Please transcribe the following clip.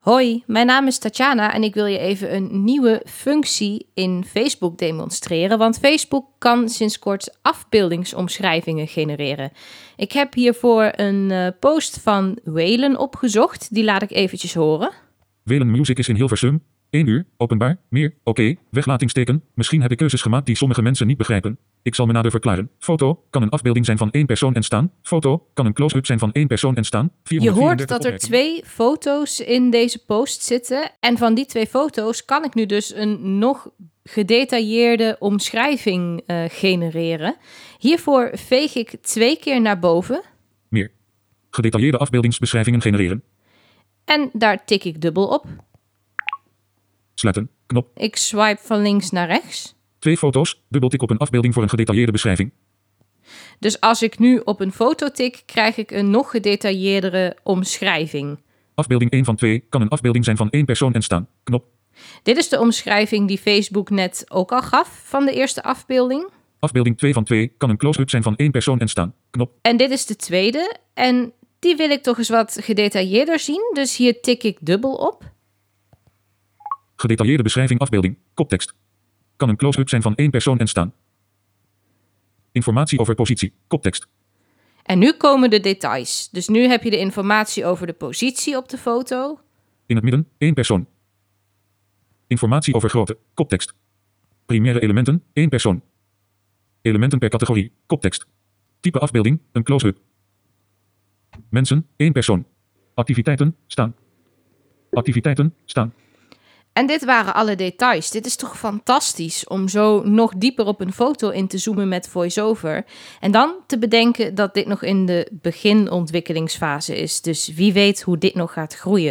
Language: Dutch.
Hoi, mijn naam is Tatjana en ik wil je even een nieuwe functie in Facebook demonstreren. Want Facebook kan sinds kort afbeeldingsomschrijvingen genereren. Ik heb hiervoor een uh, post van Welen opgezocht. Die laat ik eventjes horen. Welen Music is in Hilversum. 1 uur, openbaar, meer, oké, weglatingsteken. Misschien heb ik keuzes gemaakt die sommige mensen niet begrijpen. Ik zal me nader verklaren. Foto kan een afbeelding zijn van één persoon en staan. Foto kan een close-up zijn van één persoon en staan. Je hoort dat er twee foto's in deze post zitten. En van die twee foto's kan ik nu dus een nog gedetailleerde omschrijving uh, genereren. Hiervoor veeg ik twee keer naar boven. Meer. Gedetailleerde afbeeldingsbeschrijvingen genereren. En daar tik ik dubbel op. Sluiten. Knop. Ik swipe van links naar rechts. Twee foto's. Dubbeltik op een afbeelding voor een gedetailleerde beschrijving. Dus als ik nu op een foto tik, krijg ik een nog gedetailleerdere omschrijving. Afbeelding 1 van 2 kan een afbeelding zijn van één persoon en staan. Knop. Dit is de omschrijving die Facebook net ook al gaf van de eerste afbeelding. Afbeelding 2 van 2 kan een close-up zijn van één persoon en staan. Knop. En dit is de tweede. En die wil ik toch eens wat gedetailleerder zien. Dus hier tik ik dubbel op. Gedetailleerde beschrijving afbeelding. Koptekst. Kan een close-up zijn van één persoon en staan. Informatie over positie. Koptekst. En nu komen de details. Dus nu heb je de informatie over de positie op de foto. In het midden, één persoon. Informatie over grootte. Koptekst. Primaire elementen, één persoon. Elementen per categorie. Koptekst. Type afbeelding, een close-up. Mensen, één persoon. Activiteiten, staan. Activiteiten, staan. En dit waren alle details. Dit is toch fantastisch om zo nog dieper op een foto in te zoomen met voiceover. En dan te bedenken dat dit nog in de beginontwikkelingsfase is. Dus wie weet hoe dit nog gaat groeien.